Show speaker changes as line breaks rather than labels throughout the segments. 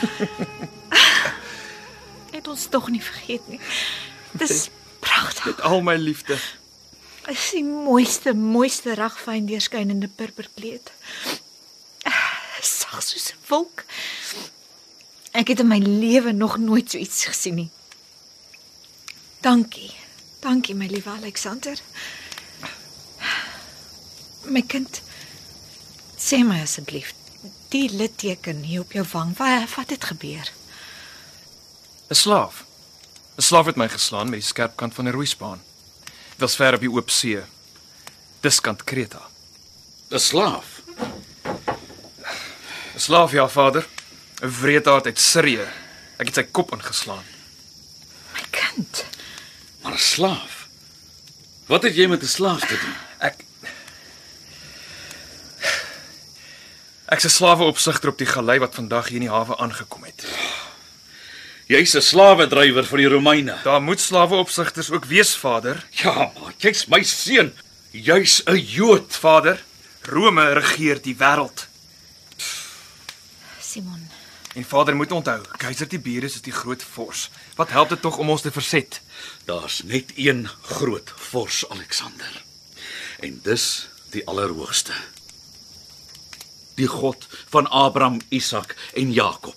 Het ons tog nie vergeet nie. Dis pragtig.
Met al my liefde.
Dis die mooiste, mooiste ragfyn deurskynende purperkleed. Sag soos 'n wolk. Ek het in my lewe nog nooit so iets gesien nie. Dankie. Dankie my liewe Alexander. My kind, sê my asseblief, die litteken hier op jou wang, wat wat het gebeur?
'n Slaaf. 'n Slaaf het my geslaan met die skerp kant van 'n roeispaan. Dit was ver op die oop see. Dis kant Kreta.
'n Slaaf.
'n Slaaf, ja, vader. 'n Wreedaard uit Sirië. Ek het sy kop ingeslaan.
My kind.
Maar 'n slaaf. Wat het jy met 'n slaaf te doen?
Ek's 'n slaweopsigter op die galei wat vandag hier in die hawe aangekom het.
Jy's 'n slawedrywer vir die Romeine.
Daar moet slaweopsigters ook wees, vader.
Ja, maar jy's my seun. Jy's 'n Jood.
Vader, Rome regeer die wêreld.
Simon.
En vader moet onthou, keiser Tiberius is die groot vors. Wat help dit tog om ons te verset?
Daar's net een groot vors Alexander. En dis die Allerhoogste. Die God van Abraham, Isak en Jakob.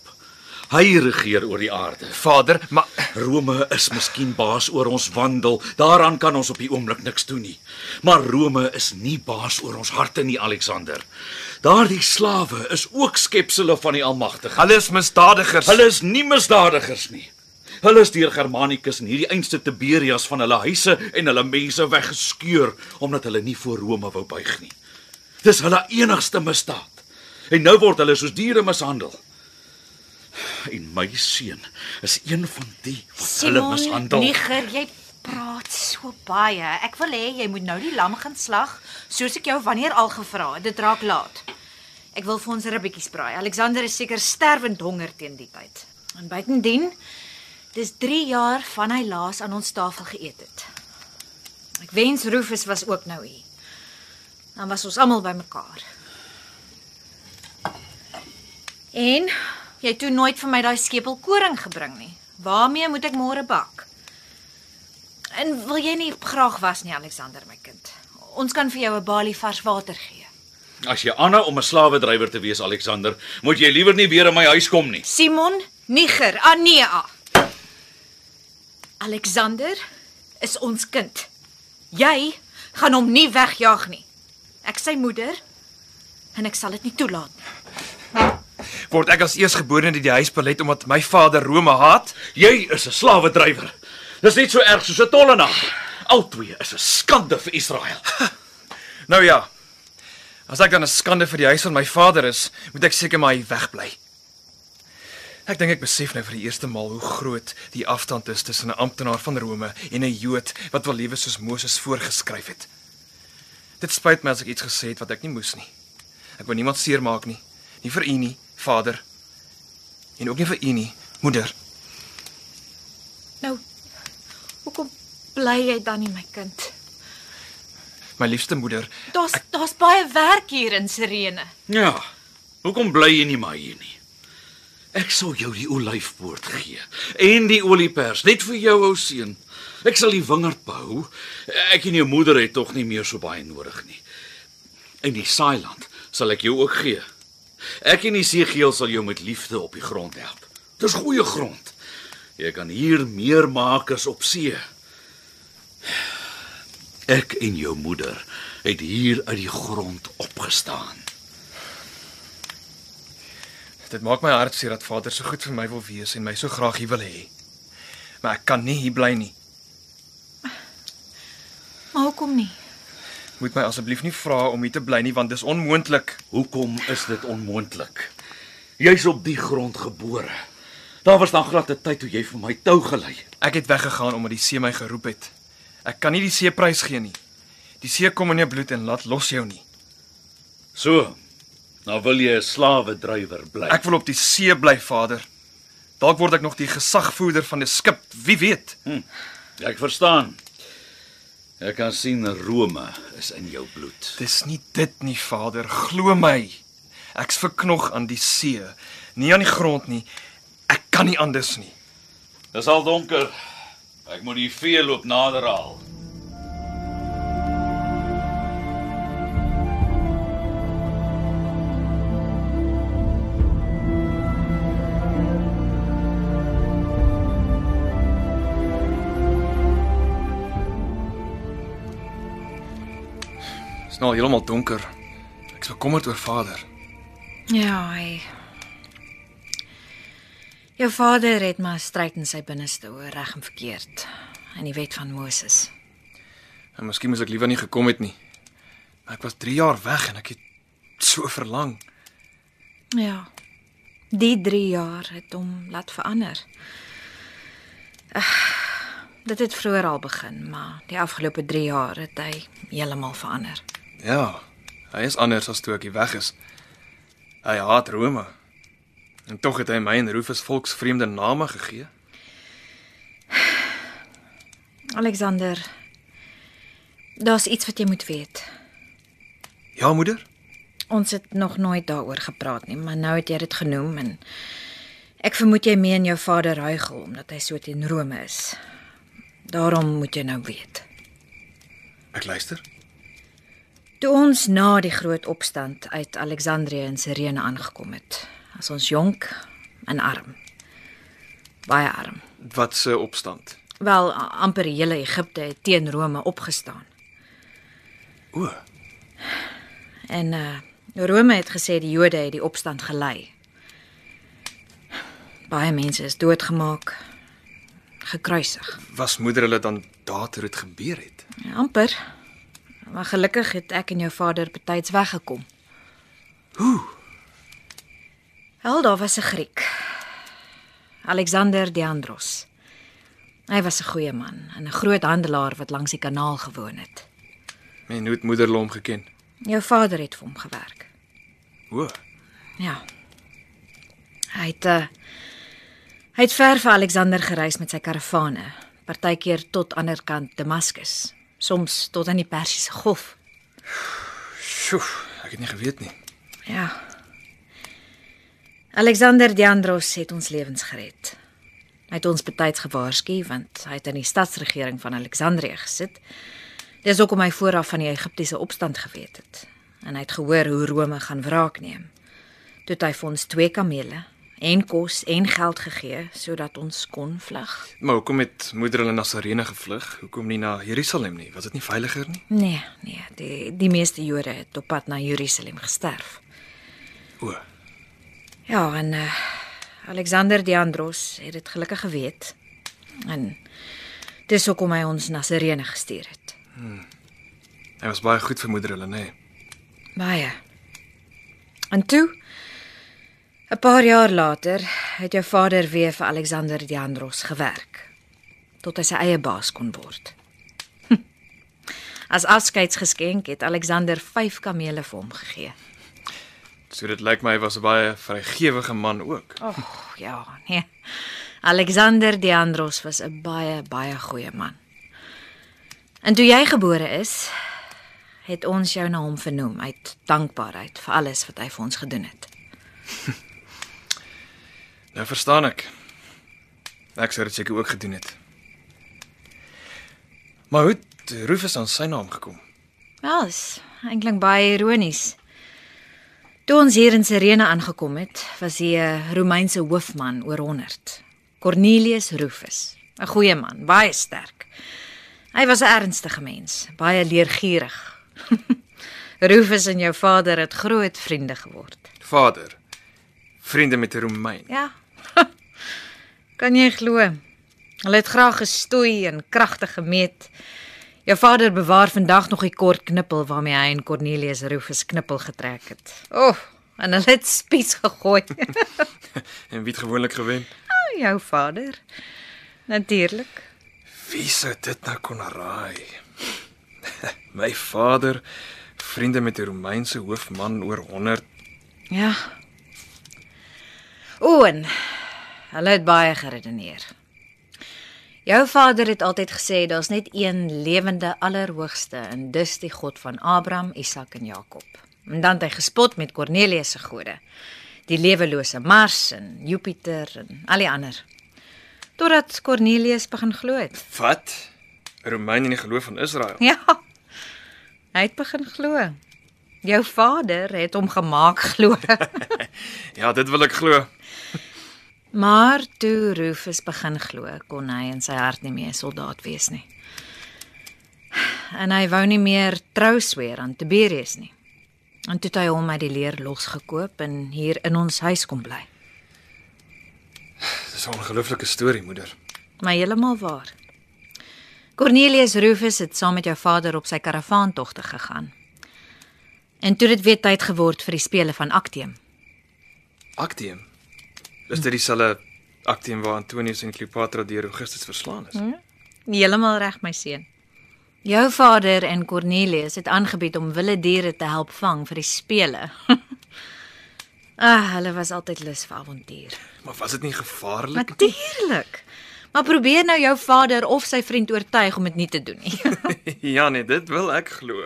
Hy regeer oor die aarde.
Vader, maar
Rome is miskien baas oor ons wandel. Daaraan kan ons op die oomblik niks doen nie. Maar Rome is nie baas oor ons harte nie, Alexander. Daardie slawe is ook skepsele van die Almagtige.
hulle is misdadigers.
Hulle is nie misdadigers nie. Hulle is deur Germanicus en hierdie einste Tiberias van hulle huise en hulle mense weggeskeur omdat hulle nie voor Rome wou buig nie. Dis hulle enigste misdaad. En nou word hulle soos diere mishandel. En my seun is een van die wat hulle mishandel.
Niger, jy praat so baie. Ek wil hê jy moet nou die lam gaan slag, soos ek jou wanneer al gevra het. Dit raak laat. Ek wil vir ons ribbetjies braai. Alexander is seker sterwend honger teen die tyd. En buitendien, dis 3 jaar van hy laas aan ons tafel geëet het. Ek wens Rufus was ook nou hier. Dan was ons almal bymekaar. En jy het toe nooit vir my daai skepel koring gebring nie. Waarmee moet ek môre bak? En wil jy nie graag was nie, Alexander my kind? Ons kan vir jou 'n balie vars water gee.
As jy aanhou om 'n slawedrywer te wees, Alexander, moet jy liewer nie weer in my huis kom nie.
Simon Niger Anea. Alexander is ons kind. Jy gaan hom nie wegjaag nie. Ek sy moeder en ek sal dit nie toelaat nie.
Word ek as eersgeborene die huis belet omdat my vader Rome haat?
Jy is 'n slawedrywer. Dis net so erg soos 'n tollenaar. Albei is 'n skande vir Israel.
Nou ja. As ek dan 'n skande vir die huis van my vader is, moet ek seker maar hier wegbly. Ek dink ek besef nou vir die eerste maal hoe groot die afstand is tussen 'n amptenaar van Rome en 'n Jood wat wil lewe soos Moses voorgeskryf het. Dit spyt my as ek iets gesê het wat ek nie moes nie. Ek wou niemand seermaak nie, nie vir u nie, vader, en ook nie vir u nie, moeder.
Nou, hoekom bly jy dan nie my kind?
My liefste moeder,
Daar's daar's baie werk hier in Sirene.
Ja. Hoekom bly jy nie maar hier nie? Ek sal jou die olyfpoort gee en die oliepers net vir jou ou seun. Ek sal die wingerd behou. Ek en jou moeder het tog nie meer so baie nodig nie. En die saailand sal ek jou ook gee. Ek en die seegeel sal jou met liefde op die grond help. Dis goeie grond. Jy kan hier meer maak as op see. Ek en jou moeder het hier uit die grond opgestaan.
dit maak my hart seer dat vader so goed vir my wil wees en my so graag hier wil hê. Maar ek kan nie hier bly nie.
Maar hoekom nie?
Moet my asseblief nie vra om hier te bly nie want dis onmoontlik.
Hoekom is dit onmoontlik? Jy's op die grond gebore. Daar was dan glad 'n tyd toe jy vir my tou gelei.
Ek het weggegaan omdat die see my geroep het. Ek kan nie die see prys gee nie. Die see kom in jou bloed en laat los jou nie.
So. Nou wil jy 'n slawedrywer bly.
Ek wil op die see bly, Vader. Dalk word ek nog die gesagvoerder van die skip, wie weet.
Ja, ek verstaan. Ek kan sien Rome is in jou bloed.
Dis nie dit nie, Vader, glo my. Ek's verknog aan die see, nie aan die grond nie. Ek kan nie anders nie.
Dis al donker. Ek moet die vee loop nader haal.
Dit's nou al heeltemal donker. Ek's bekommerd oor Vader.
Ja, hy. Jou vader het maar stryd in sy binneste oor reg en verkeerd en die wet van Moses.
En miskien moes ek liewer nie gekom het nie. Maar ek was 3 jaar weg en ek het so verlang.
Ja. Die 3 jaar het hom laat verander. Ag, dit het vroeër al begin, maar die afgelope 3 jaar het hy heeltemal verander.
Ja, hy is anders as toe ek hier weg is. Hy haat Rome. En tog het hy my en Rufus volksvreemde name gegee.
Alexander, daar's iets wat jy moet weet.
Ja, moeder?
Ons het nog nooit daaroor gepraat nie, maar nou het jy dit genoem en ek vermoed jy meen jou vader huigel omdat hy so teen Rome is. Daarom moet jy nou weet.
Ek luister.
Toe ons na die groot opstand uit Alexandrië in Sirene aangekom het, as ons jonk en arm. Baie arm.
Wat se opstand?
Wel amper die hele Egipte het teen Rome opgestaan.
O,
En uh Rome het gesê die Jode het die opstand gelei. Baie mense is doodgemaak, gekruisig.
was moeder hulle dan daar toe dit gebeur het?
Ja, amper. Maar gelukkig het ek en jou vader betyds weggekom. Hoe? Wel, daar was 'n Griek. Alexander Diandros. Hy was 'n goeie man en 'n groot handelaar wat langs die kanaal gewoon het.
En hoe het moeder hom geken?
Jou vader het vir hom gewerk.
O,
Ja. Hy het uh, hy het ver vir Alexander gereis met sy karavane, partykeer tot ander kant Damaskus, soms tot aan die Persiese Golf.
sjoe, ek het nie geweet nie.
Ja. Alexander Diandros het ons lewens gered. Hy het ons betyds gewaarsku want hy het in die stadsregering van Alexandrië gesit. Dis hoekom hy vooraf van die Egiptiese opstand geweet het en hy het gehoor hoe Rome gaan wraak neem. Toe het hy vir ons twee kamele en kos en geld gegee sodat ons kon vlug.
Maar hoekom het moeder hulle na Sirene gevlug? Hoekom nie na Jerusalem nie? Was dit nie veiliger nie?
Nee, nee, die die meeste Jode het op pad na Jerusalem gesterf.
O,
Ja, en uh, Alexander Diandros het dit gelukkig geweet. En dis hoekom hy ons na Sirene gestuur het.
hy was baie goed vir moeder hulle, nê? Nee.
Baie. En toe 'n paar jaar later het jou vader weer vir Alexander Diandros gewerk tot hy sy eie baas kon word. As afskeidsgeskenk het Alexander 5 kamele vir hom gegee.
So dit lyk my hy was 'n baie vrygewige man ook.
Ag, oh, ja, nee. Alexander Diandros was 'n baie baie goeie man. En toe jy gebore is, het ons jou na hom vernoem uit dankbaarheid vir alles wat hy vir ons gedoen het.
Nou verstaan ek. Ek sou dit seker ook gedoen het. Maar hoe het Rufus aan sy naam gekom?
Wel, is eintlik baie ironies. Toe ons hier in Sirene aangekom het, was hy 'n Romeinse hoofman oor 100. Cornelius Rufus, 'n goeie man, baie sterk. Hy was 'n ernstige mens, baie leergierig. Rufus en jou vader het groot vriende geword.
Vader. Vriende met 'n Romein.
Ja. kan jy glo? Hulle het graag gestoei en kragtig gemeet. Jou vader bewaar vandag nog die kort knippel waarmee hy en Cornelius Rufus knippel getrek het. O, oh, en hulle het spies gegooi.
En wie het gewoonlik gewen?
jou vader. Natuurlik.
Wie sou dit nou kon raai? My vader, vriende met die Romeinse hoofman oor 100
Ja. Owen. Hulle het baie geredeneer. Jou vader het altyd gesê daar's net een lewende allerhoogste en dis die God van Abraham, Isak en Jakob. En dan het hy gespot met Kornelius se gode. Die lewelose Mars en Jupiter en al die ander. Totdat Kornelius begin glo het.
Wat? Romein in die geloof van Israel.
Ja. Hy het begin glo. Jou vader het hom gemaak glo.
Ja, dit wil ek glo.
Maar toe Rufus begin glo, kon hy in sy hart nie meer 'n soldaat wees nie. En hy wou nie meer trou sweer aan Tiberius nie. En toe het hy hom uit die leer losgekoop en hier in ons huis kom bly.
Dis 'n ongelooflike storie, moeder.
Maar heeltemal waar. Cornelius Rufus het saam met jou vader op sy karavaantogte gegaan. En toe dit weer tyd geword vir die spele van Actium.
Actium. Is dit dieselfde Actium waar Antonius en Cleopatra deur Augustus verslaan is?
Heeltemal reg, my seun. Jou vader en Cornelius het aangebied om wilde diere te help vang vir die spele. ah, hulle was altyd lus vir avontuur.
Maar was dit nie gevaarlik?
Natuurlik. Maar probeer nou jou vader of sy vriend oortuig om dit nie te doen nie.
ja nee, dit wil ek glo.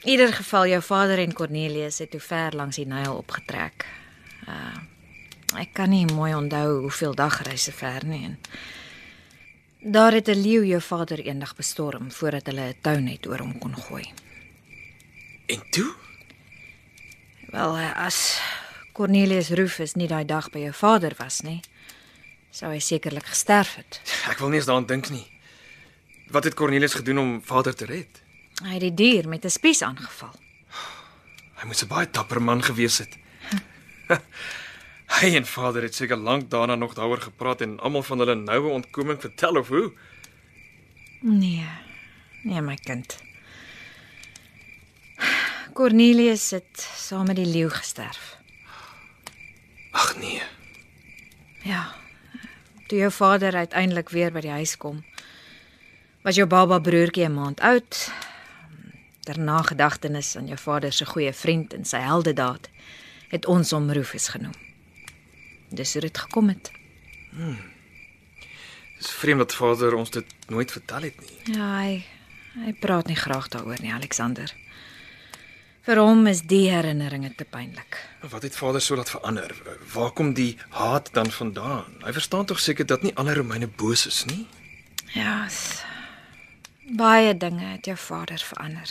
In ieder geval jou vader en Cornelius het toe ver langs die Nyl opgetrek. Uh ek kan nie mooi onthou hoeveel dagreise ver nie en daar het 'n leeu jou vader eendag bestorm voordat hulle 'n tounet oor hom kon gooi.
En toe?
Wel, as Cornelius Rufus nie daai dag by jou vader was nie, sou hy sekerlik gesterf het.
Ek wil nie eens daaraan dink nie. Wat het Cornelius gedoen om vader te red?
Hy het die dier met 'n spies aangeval.
Hy moes 'n baie dapper man gewees het. Hy en vader het seker lank daarna nog daaroor gepraat en almal van hulle noue ontkoming vertel of hoe.
Nee. Nee, my kind. Cornelius het saam met die leeu gesterf.
Ag nee.
Ja. Toe jou vader uiteindelik weer by die huis kom, was jou baba broertjie 'n maand oud. Ter nagedagtenis aan jou vader se goeie vriend en sy heldedaad, het ons hom Rufus genoem. Dis hoe dit gekom het.
Dis vreemd dat vader ons dit nooit vertel het nie.
Ja, hy hy praat nie graag daaroor nie, Alexander. Vir hom is die herinneringe te pynlik.
Wat het vader so laat verander? Waar kom die haat dan vandaan? Hy verstaan tog seker dat nie alle Romeine boos is nie.
Ja. s- Baie dinge het jou vader verander.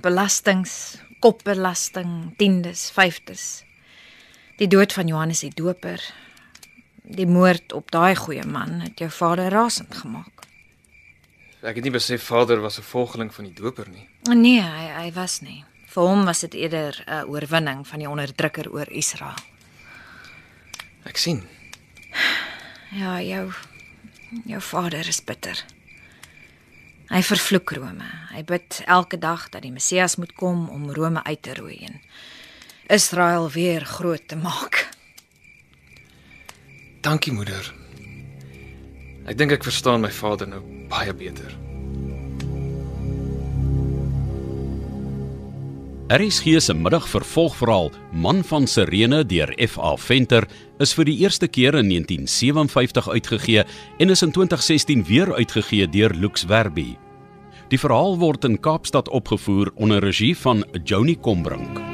Belastings, kopbelasting, tiendes, vyfdes. Die dood van Johannes die Doper. Die moord op daai goeie man het jou vader rasend gemaak.
Ek het nie besef vader was 'n volgeling van die doper nie.
Nee, hy hy was nie. Vir hom was dit eerder 'n oorwinning van die onderdrukker oor Israel.
Ek sien.
Ja, jou jou vader is bitter. Hy vervloek Rome. Hy bid elke dag dat die Messias moet kom om Rome uit te roei en Israel weer groot te maak.
Dankie moeder. Ek dink ek verstaan my vader nou baie beter.
RSG se middag vervolgverhaal Man van Sirene deur F.A. Venter is vir die eerste keer in 1957 uitgegee en is in 2016 weer uitgegee deur Lux Werby. Die verhaal word in Kaapstad opgevoer onder regie van Joni Combrink.